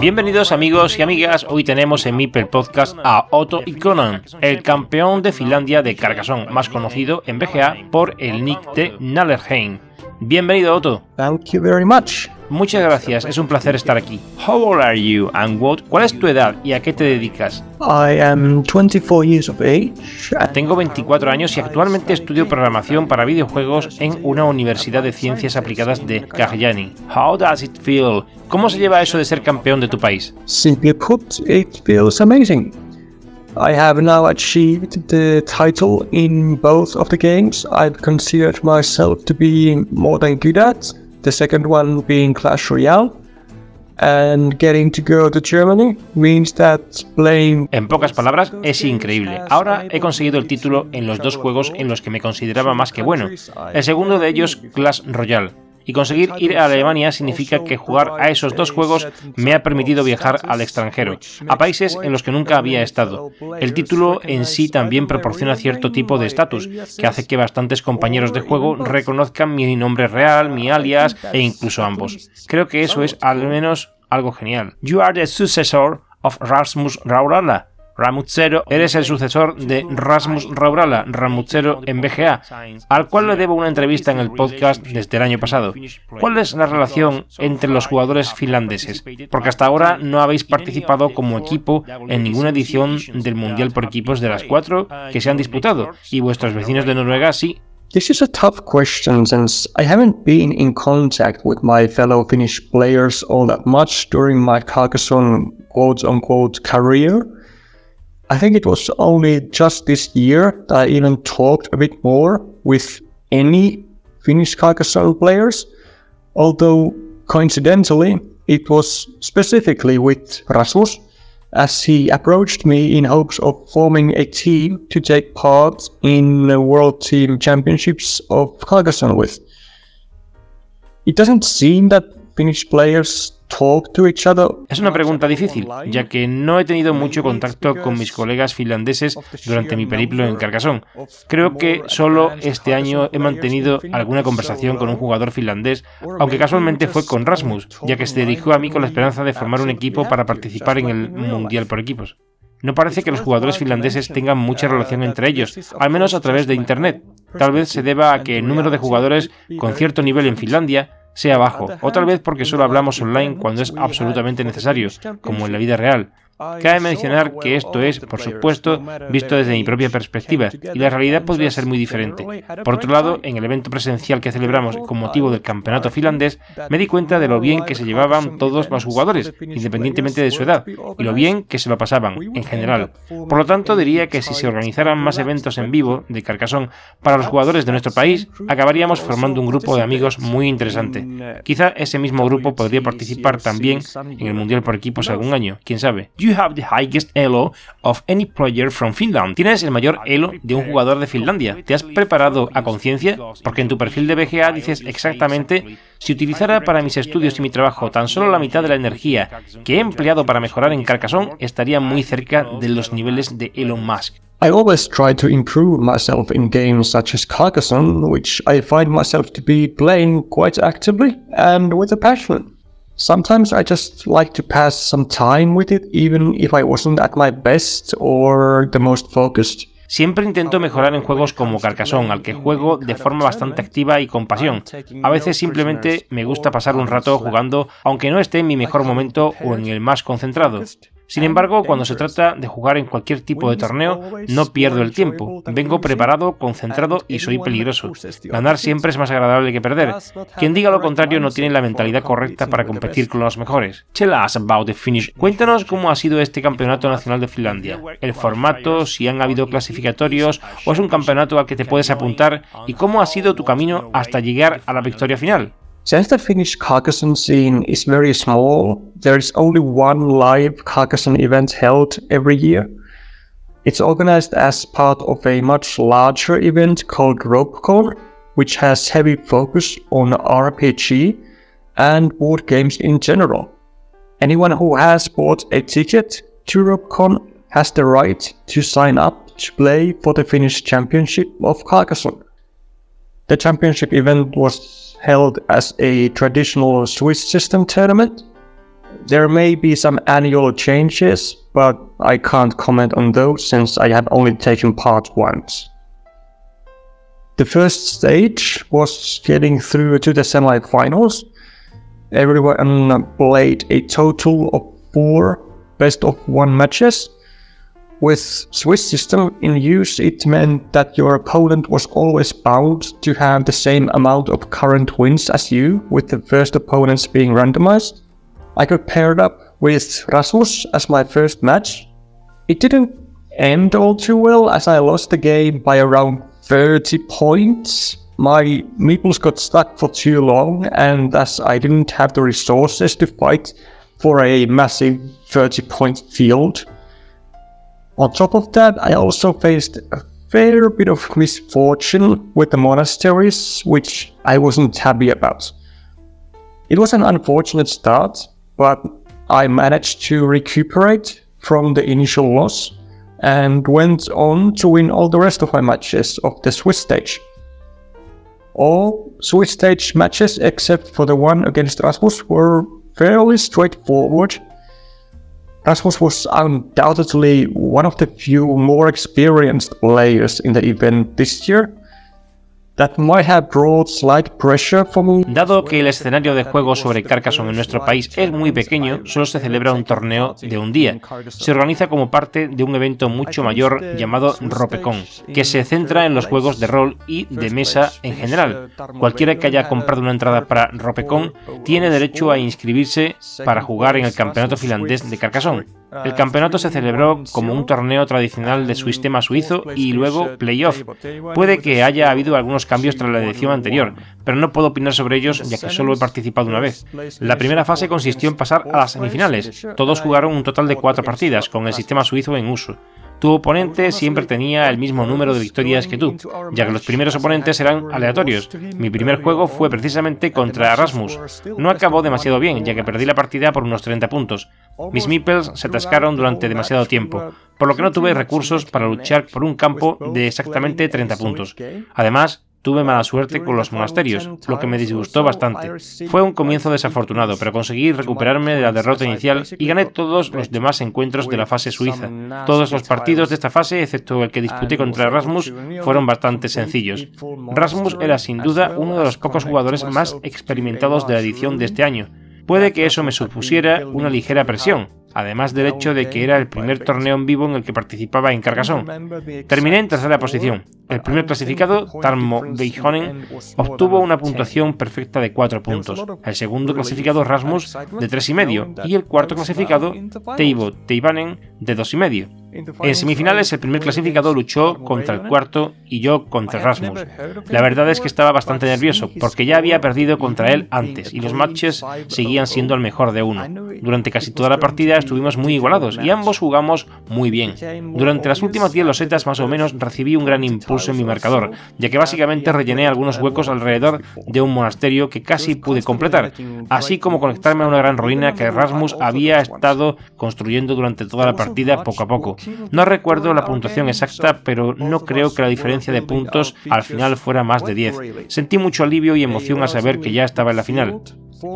Bienvenidos amigos y amigas, hoy tenemos en Mipel Podcast a Otto Ikonen, el campeón de Finlandia de Carcassonne, más conocido en BGA por el nick de Nallerheim. Bienvenido Otto. Muchas gracias, es un placer estar aquí. How old are you and what? ¿Cuál es tu edad y a qué te dedicas? I am 24 years of age. Tengo 24 años y actualmente estudio programación para videojuegos en una universidad de ciencias aplicadas de Kagyani. How does it feel? ¿Cómo se lleva eso de ser campeón de tu país? Simply put, it feels amazing. I have now achieved the title in both of the games I've considered myself to be more than good at. The second one being Clash Royale. And getting to go to Germany means that playing. En pocas palabras, es increíble. Ahora he conseguido el título en los dos juegos en los que me consideraba más que bueno. El segundo de ellos, Clash Royale y conseguir ir a Alemania significa que jugar a esos dos juegos me ha permitido viajar al extranjero, a países en los que nunca había estado. El título en sí también proporciona cierto tipo de estatus, que hace que bastantes compañeros de juego reconozcan mi nombre real, mi alias e incluso ambos. Creo que eso es al menos algo genial. You are the successor of Rasmus Raurala, Ramutzero, eres el sucesor de Rasmus Raurala, Ramutzero en BGA, al cual le debo una entrevista en el podcast desde el año pasado. ¿Cuál es la relación entre los jugadores finlandeses? Porque hasta ahora no habéis participado como equipo en ninguna edición del Mundial por equipos de las cuatro que se han disputado, y vuestros vecinos de Noruega sí. This is a tough question since I haven't been in contact with my fellow Finnish players all that much during my Carcassonne quote unquote career. I think it was only just this year that I even talked a bit more with any Finnish Carcassonne players, although coincidentally, it was specifically with Rasmus, as he approached me in hopes of forming a team to take part in the World Team Championships of Carcassonne with. It doesn't seem that Finnish players Es una pregunta difícil, ya que no he tenido mucho contacto con mis colegas finlandeses durante mi periplo en Carcassonne. Creo que solo este año he mantenido alguna conversación con un jugador finlandés, aunque casualmente fue con Rasmus, ya que se dirigió a mí con la esperanza de formar un equipo para participar en el Mundial por equipos. No parece que los jugadores finlandeses tengan mucha relación entre ellos, al menos a través de Internet. Tal vez se deba a que el número de jugadores con cierto nivel en Finlandia sea bajo, o tal vez porque solo hablamos online cuando es absolutamente necesario, como en la vida real. Cabe mencionar que esto es, por supuesto, visto desde mi propia perspectiva, y la realidad podría ser muy diferente. Por otro lado, en el evento presencial que celebramos con motivo del campeonato finlandés, me di cuenta de lo bien que se llevaban todos los jugadores, independientemente de su edad, y lo bien que se lo pasaban, en general. Por lo tanto, diría que si se organizaran más eventos en vivo de Carcassonne para los jugadores de nuestro país, acabaríamos formando un grupo de amigos muy interesante. Quizá ese mismo grupo podría participar también en el Mundial por equipos algún año, quién sabe you have the highest elo of any player from Finland. Tienes el mayor elo de un jugador de Finlandia. ¿Te has preparado a conciencia? Porque en tu perfil de BGA dices exactamente si utilizara para mis estudios y mi trabajo tan solo la mitad de la energía que he empleado para mejorar en Carcassonne, estaría muy cerca de los niveles de Elon Musk. I always try to improve myself in games such as Carcassonne, which I find myself to be playing quite actively and with a passion. Sometimes I just like to pass some time with it, even if I wasn't at my best or the most focused. Siempre intento mejorar en juegos como Carcassonne, al que juego de forma bastante activa y con pasión. A veces simplemente me gusta pasar un rato jugando, aunque no esté en mi mejor momento o en el más concentrado. Sin embargo, cuando se trata de jugar en cualquier tipo de torneo, no pierdo el tiempo. Vengo preparado, concentrado y soy peligroso. Ganar siempre es más agradable que perder. Quien diga lo contrario no tiene la mentalidad correcta para competir con los mejores. Tell us about the finish. Cuéntanos cómo ha sido este campeonato nacional de Finlandia. El formato, si han habido clasificatorios o es un campeonato al que te puedes apuntar y cómo ha sido tu camino hasta llegar a la victoria final. Since the Finnish Carcassonne scene is very small, there is only one live Carcassonne event held every year. It's organized as part of a much larger event called RopeCon, which has heavy focus on RPG and board games in general. Anyone who has bought a ticket to RopeCon has the right to sign up to play for the Finnish Championship of Carcassonne. The championship event was held as a traditional Swiss system tournament. There may be some annual changes, but I can't comment on those since I have only taken part once. The first stage was getting through to the semi-finals. Everyone played a total of four best of one matches with Swiss system in use, it meant that your opponent was always bound to have the same amount of current wins as you, with the first opponents being randomized. I got paired up with Rasmus as my first match. It didn't end all too well as I lost the game by around 30 points. My meeples got stuck for too long, and as I didn't have the resources to fight for a massive 30 point field, on top of that, I also faced a fair bit of misfortune with the monasteries, which I wasn't happy about. It was an unfortunate start, but I managed to recuperate from the initial loss and went on to win all the rest of my matches of the Swiss stage. All Swiss stage matches except for the one against Rasmus were fairly straightforward Rasmus was undoubtedly one of the few more experienced players in the event this year, Dado que el escenario de juego sobre Carcassonne en nuestro país es muy pequeño, solo se celebra un torneo de un día. Se organiza como parte de un evento mucho mayor llamado Ropecon, que se centra en los juegos de rol y de mesa en general. Cualquiera que haya comprado una entrada para Ropecon tiene derecho a inscribirse para jugar en el campeonato finlandés de Carcassonne. El campeonato se celebró como un torneo tradicional de sistema suizo y luego playoff. Puede que haya habido algunos cambios tras la edición anterior, pero no puedo opinar sobre ellos ya que solo he participado una vez. La primera fase consistió en pasar a las semifinales. Todos jugaron un total de cuatro partidas, con el sistema suizo en uso. Tu oponente siempre tenía el mismo número de victorias que tú, ya que los primeros oponentes eran aleatorios. Mi primer juego fue precisamente contra Erasmus. No acabó demasiado bien, ya que perdí la partida por unos 30 puntos. Mis meeples se atascaron durante demasiado tiempo, por lo que no tuve recursos para luchar por un campo de exactamente 30 puntos. Además, Tuve mala suerte con los monasterios, lo que me disgustó bastante. Fue un comienzo desafortunado, pero conseguí recuperarme de la derrota inicial y gané todos los demás encuentros de la fase suiza. Todos los partidos de esta fase, excepto el que disputé contra Rasmus, fueron bastante sencillos. Rasmus era sin duda uno de los pocos jugadores más experimentados de la edición de este año. Puede que eso me supusiera una ligera presión, además del hecho de que era el primer torneo en vivo en el que participaba en Carcassonne. Terminé en tercera posición. El primer clasificado, Tarmo Beijonen, obtuvo una puntuación perfecta de 4 puntos. El segundo clasificado, Rasmus, de 3,5. Y el cuarto clasificado, Teivo Teivanen, de 2,5. En semifinales el primer clasificado luchó contra el cuarto y yo contra Rasmus. La verdad es que estaba bastante nervioso porque ya había perdido contra él antes y los matches seguían siendo el mejor de uno. Durante casi toda la partida estuvimos muy igualados y ambos jugamos muy bien. Durante las últimas 10 losetas más o menos recibí un gran impulso en mi marcador, ya que básicamente rellené algunos huecos alrededor de un monasterio que casi pude completar, así como conectarme a una gran ruina que Rasmus había estado construyendo durante toda la partida poco a poco. No recuerdo la puntuación exacta, pero no creo que la diferencia de puntos al final fuera más de 10. Sentí mucho alivio y emoción al saber que ya estaba en la final.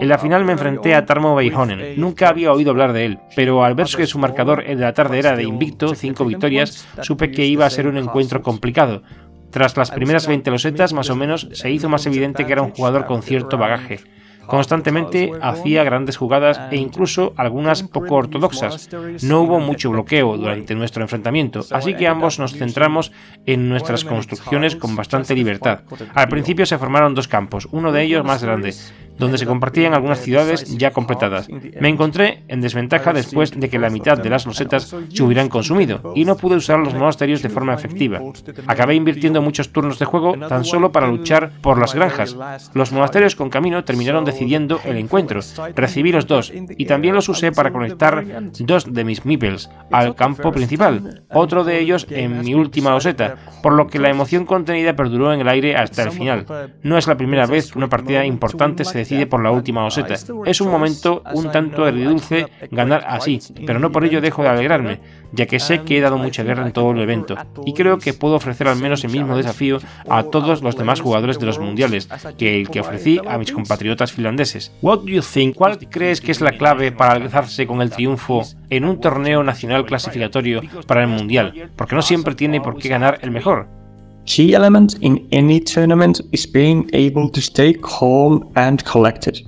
En la final me enfrenté a Tarmo Beijonen. Nunca había oído hablar de él, pero al ver que su marcador de la tarde era de invicto, 5 victorias, supe que iba a ser un encuentro complicado. Tras las primeras 20 losetas, más o menos, se hizo más evidente que era un jugador con cierto bagaje. Constantemente hacía grandes jugadas e incluso algunas poco ortodoxas. No hubo mucho bloqueo durante nuestro enfrentamiento, así que ambos nos centramos en nuestras construcciones con bastante libertad. Al principio se formaron dos campos, uno de ellos más grande, donde se compartían algunas ciudades ya completadas. Me encontré en desventaja después de que la mitad de las losetas se hubieran consumido y no pude usar los monasterios de forma efectiva. Acabé invirtiendo muchos turnos de juego tan solo para luchar por las granjas. Los monasterios con camino terminaron decidiendo el encuentro. Recibí los dos y también los usé para conectar dos de mis meeples al campo principal, otro de ellos en mi última loseta, por lo que la emoción contenida perduró en el aire hasta el final. No es la primera vez que una partida importante se decide por la última oseta. Es un momento un tanto agridulce ganar así, pero no por ello dejo de alegrarme, ya que sé que he dado mucha guerra en todo el evento, y creo que puedo ofrecer al menos el mismo desafío a todos los demás jugadores de los mundiales que el que ofrecí a mis compatriotas finlandeses. What do you think? ¿Cuál crees que es la clave para alzarse con el triunfo en un torneo nacional clasificatorio para el mundial? Porque no siempre tiene por qué ganar el mejor. Key element in any tournament is being able to stay calm and collected.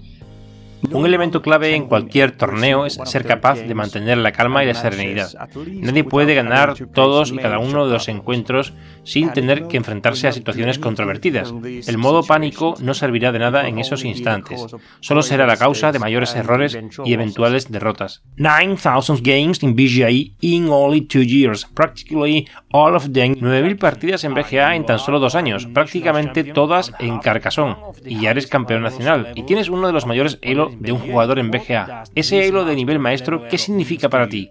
Un elemento clave en cualquier torneo es ser capaz de mantener la calma y la serenidad. Nadie puede ganar todos y cada uno de los encuentros sin tener que enfrentarse a situaciones controvertidas. El modo pánico no servirá de nada en esos instantes. Solo será la causa de mayores errores y eventuales derrotas. 9,000 games in BGA in only two years, practically all of them. 9.000 partidas en BGA en tan solo dos años, prácticamente todas en Carcassonne. Y ya eres campeón nacional. Y tienes uno de los mayores elo de un jugador en BGA. Ese elo de nivel maestro, ¿qué significa para ti?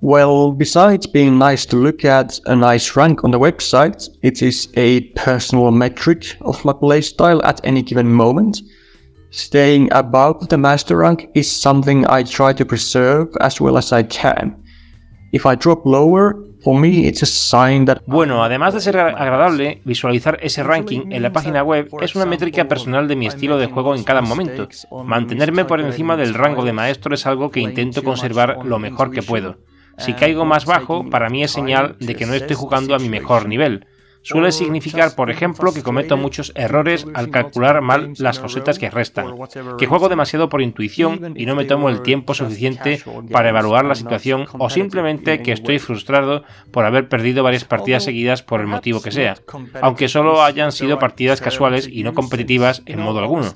Well, besides being nice to look at, a nice rank on the website, it is a personal metric of my playstyle at any given moment. Staying above the master rank is something I try to preserve as well as I can. If I drop lower, Bueno, además de ser agradable, visualizar ese ranking en la página web es una métrica personal de mi estilo de juego en cada momento. Mantenerme por encima del rango de maestro es algo que intento conservar lo mejor que puedo. Si caigo más bajo, para mí es señal de que no estoy jugando a mi mejor nivel suele significar, por ejemplo, que cometo muchos errores al calcular mal las cosetas que restan, que juego demasiado por intuición y no me tomo el tiempo suficiente para evaluar la situación o simplemente que estoy frustrado por haber perdido varias partidas seguidas por el motivo que sea, aunque solo hayan sido partidas casuales y no competitivas en modo alguno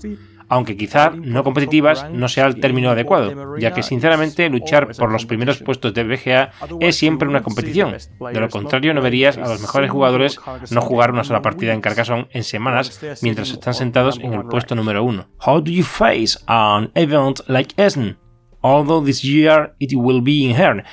aunque quizá no competitivas no sea el término adecuado, ya que sinceramente luchar por los primeros puestos de BGA es siempre una competición. De lo contrario, no verías a los mejores jugadores no jugar una sola partida en Carcassonne en semanas mientras están sentados en el puesto número uno. How do you face an event like Essen? Although this year it will be in Hern,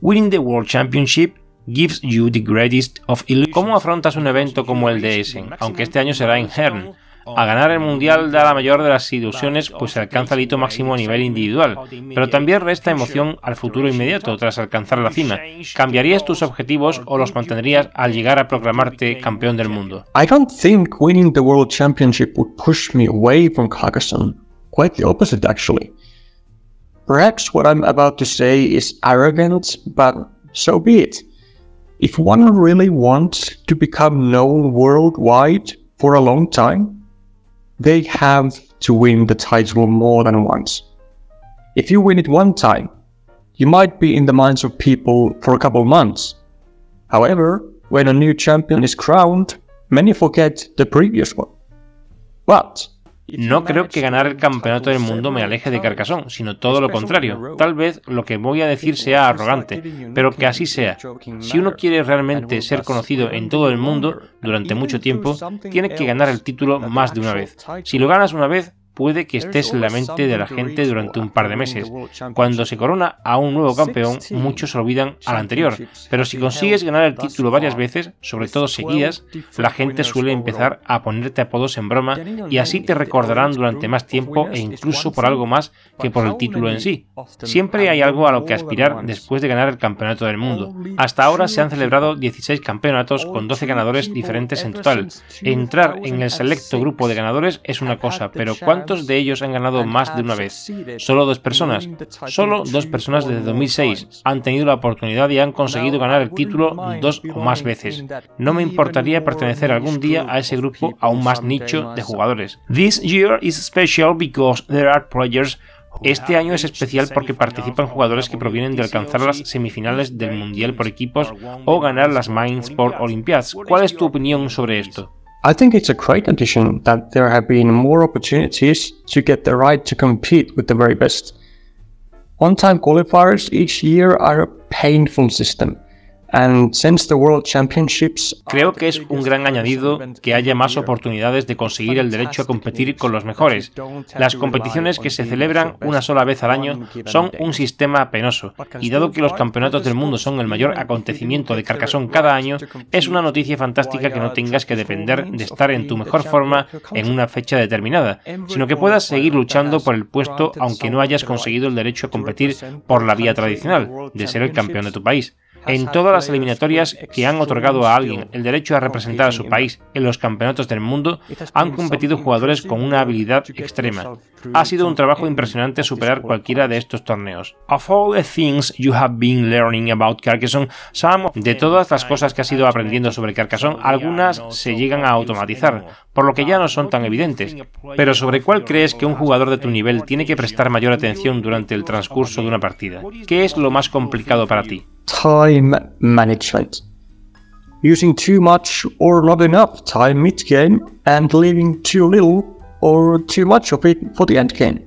winning the World Championship gives you the greatest of ¿Cómo afrontas un evento como el de Essen, aunque este año será en Hern? A ganar el Mundial da la mayor de las ilusiones, pues se alcanza el hito máximo a nivel individual, pero también resta emoción al futuro inmediato tras alcanzar la cima. ¿Cambiarías tus objetivos o los mantendrías al llegar a proclamarte campeón del mundo? I don't think winning the World Championship would push me away from Carcassonne. Quite the opposite, actually. Perhaps what I'm about to say is arrogant, but so be it. If one really wants to become known worldwide for a long time, they have to win the title more than once. If you win it one time, you might be in the minds of people for a couple months. However, when a new champion is crowned, many forget the previous one. But No creo que ganar el campeonato del mundo me aleje de Carcassonne, sino todo lo contrario. Tal vez lo que voy a decir sea arrogante, pero que así sea. Si uno quiere realmente ser conocido en todo el mundo durante mucho tiempo, tiene que ganar el título más de una vez. Si lo ganas una vez, puede que estés en la mente de la gente durante un par de meses. Cuando se corona a un nuevo campeón, muchos olvidan al anterior, pero si consigues ganar el título varias veces, sobre todo seguidas, la gente suele empezar a ponerte apodos en broma y así te recordarán durante más tiempo e incluso por algo más que por el título en sí. Siempre hay algo a lo que aspirar después de ganar el campeonato del mundo. Hasta ahora se han celebrado 16 campeonatos con 12 ganadores diferentes en total. Entrar en el selecto grupo de ganadores es una cosa, pero ¿cuántos ¿Cuántos de ellos han ganado más de una vez? Solo dos personas. Solo dos personas desde 2006 han tenido la oportunidad y han conseguido ganar el título dos o más veces. No me importaría pertenecer algún día a ese grupo aún más nicho de jugadores. This year is special because there are players este año es especial porque participan jugadores que provienen de alcanzar las semifinales del Mundial por equipos o ganar las Mind Sport Olympiads. ¿Cuál es tu opinión sobre esto? I think it's a great addition that there have been more opportunities to get the right to compete with the very best. One-time qualifiers each year are a painful system. Creo que es un gran añadido que haya más oportunidades de conseguir el derecho a competir con los mejores. Las competiciones que se celebran una sola vez al año son un sistema penoso, y dado que los campeonatos del mundo son el mayor acontecimiento de Carcassonne cada año, es una noticia fantástica que no tengas que depender de estar en tu mejor forma en una fecha determinada, sino que puedas seguir luchando por el puesto aunque no hayas conseguido el derecho a competir por la vía tradicional, de ser el campeón de tu país. En todas las eliminatorias que han otorgado a alguien el derecho a representar a su país en los campeonatos del mundo, han competido jugadores con una habilidad extrema. Ha sido un trabajo impresionante superar cualquiera de estos torneos. Of all the things you have been learning about Carcassonne, de todas las cosas que has ido aprendiendo sobre Carcassonne, algunas se llegan a automatizar, por lo que ya no son tan evidentes. Pero ¿sobre cuál crees que un jugador de tu nivel tiene que prestar mayor atención durante el transcurso de una partida? ¿Qué es lo más complicado para ti? Time management. Using too much or not enough time mid game and leaving too little or too much of it for the end game.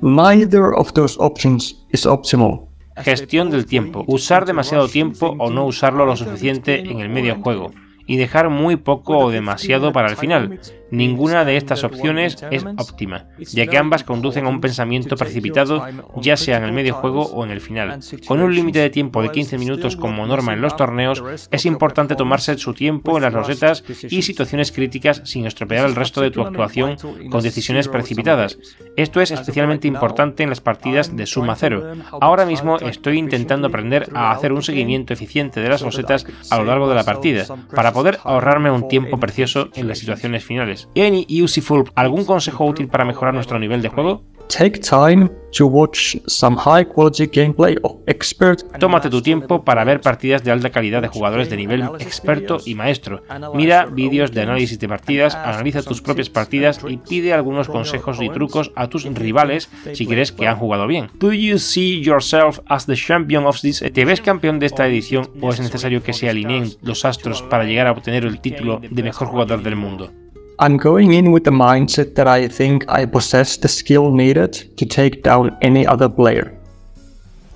Neither of those options is optimal. Gestión del tiempo. Usar demasiado tiempo o no usarlo lo suficiente en el medio juego y dejar muy poco o demasiado para el final. Ninguna de estas opciones es óptima, ya que ambas conducen a un pensamiento precipitado, ya sea en el medio juego o en el final. Con un límite de tiempo de 15 minutos como norma en los torneos, es importante tomarse su tiempo en las rosetas y situaciones críticas sin estropear el resto de tu actuación con decisiones precipitadas. Esto es especialmente importante en las partidas de suma cero. Ahora mismo estoy intentando aprender a hacer un seguimiento eficiente de las rosetas a lo largo de la partida, para poder ahorrarme un tiempo precioso en las situaciones finales. Any useful, ¿algún consejo útil para mejorar nuestro nivel de juego? Take time to watch some high quality gameplay of expert. Tómate tu tiempo para ver partidas de alta calidad de jugadores de nivel experto y maestro. Mira vídeos de análisis de partidas, analiza tus propias partidas y pide algunos consejos y trucos a tus rivales si crees que han jugado bien. Do you see yourself as the champion of this? ¿Te ves campeón de esta edición o es necesario que se alineen los astros para llegar a obtener el título de mejor jugador del mundo? I'm going in with the mindset that I think I possess the skill needed to take down any other player.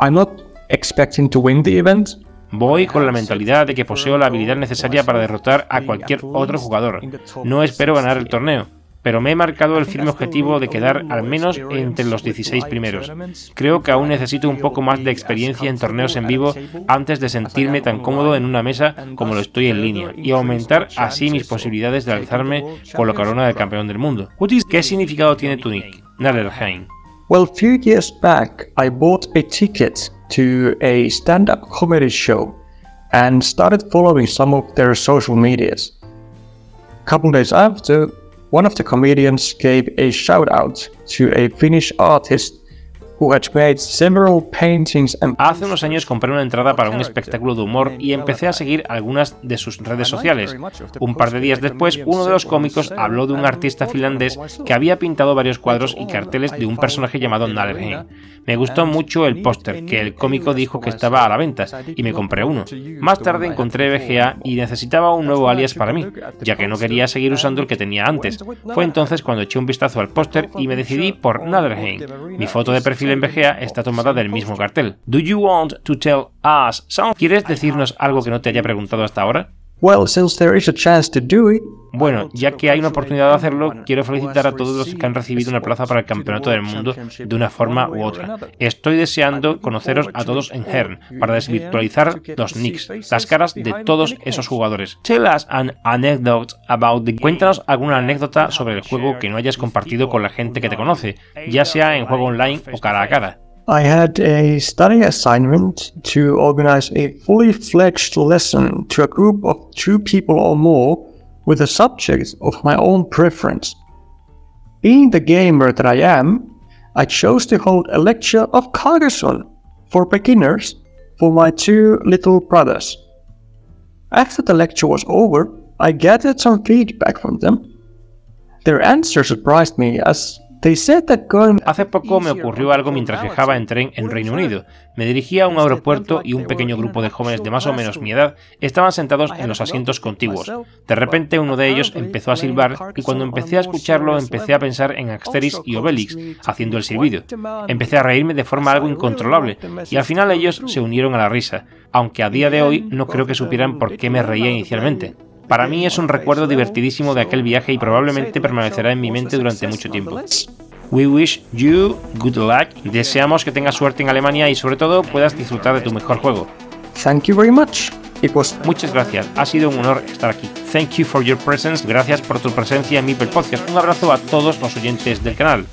I'm not expecting to win the event. Voy con la mentalidad de que poseo la habilidad necesaria para derrotar a cualquier otro jugador. No espero ganar el torneo, pero me he marcado el firme objetivo de quedar al menos entre los 16 primeros. Creo que aún necesito un poco más de experiencia en torneos en vivo antes de sentirme tan cómodo en una mesa como lo estoy en línea y aumentar así mis posibilidades de alzarme con la corona del campeón del mundo. ¿Qué significado tiene tu nick, Nalerheim? Well, few years back, I bought a ticket to a stand-up comedy show and started following some of their social medias. A couple days after, one of the comedians gave a shout out to a Finnish artist Hace unos años compré una entrada para un espectáculo de humor y empecé a seguir algunas de sus redes sociales. Un par de días después, uno de los cómicos habló de un artista finlandés que había pintado varios cuadros y carteles de un personaje llamado Nalerheim. Me gustó mucho el póster, que el cómico dijo que estaba a la venta, y me compré uno. Más tarde encontré BGA y necesitaba un nuevo alias para mí, ya que no quería seguir usando el que tenía antes. Fue entonces cuando eché un vistazo al póster y me decidí por Nalerheim. Mi foto de perfil en BGA está tomada del mismo cartel. Do you want to tell us something? ¿Quieres decirnos algo que no te haya preguntado hasta ahora? Well, since there is a chance to do it, bueno, ya que hay una oportunidad de hacerlo, quiero felicitar a todos los que han recibido una plaza para el Campeonato del Mundo de una forma u otra. Estoy deseando conoceros a todos en Hern para desvirtualizar los Knicks, las caras de todos esos jugadores. Tell us an anecdote about the... Cuéntanos alguna anécdota sobre el juego que no hayas compartido con la gente que te conoce, ya sea en juego online o cara a cara. I had a study assignment to organize a fully fledged lesson to a group of two people or more with a subject of my own preference. being the gamer that I am, I chose to hold a lecture of Carcassonne for beginners for my two little brothers. After the lecture was over, I gathered some feedback from them. Their answer surprised me as Hace poco me ocurrió algo mientras viajaba en tren en Reino Unido. Me dirigía a un aeropuerto y un pequeño grupo de jóvenes de más o menos mi edad estaban sentados en los asientos contiguos. De repente uno de ellos empezó a silbar y cuando empecé a escucharlo empecé a pensar en Asterix y Obelix haciendo el silbido. Empecé a reírme de forma algo incontrolable y al final ellos se unieron a la risa, aunque a día de hoy no creo que supieran por qué me reía inicialmente. Para mí es un recuerdo divertidísimo de aquel viaje y probablemente permanecerá en mi mente durante mucho tiempo. We wish you good luck. Deseamos que tengas suerte en Alemania y sobre todo puedas disfrutar de tu mejor juego. Thank you very much. Muchas gracias, ha sido un honor estar aquí. Thank you for your presence, gracias por tu presencia en mi Podcast. Un abrazo a todos los oyentes del canal.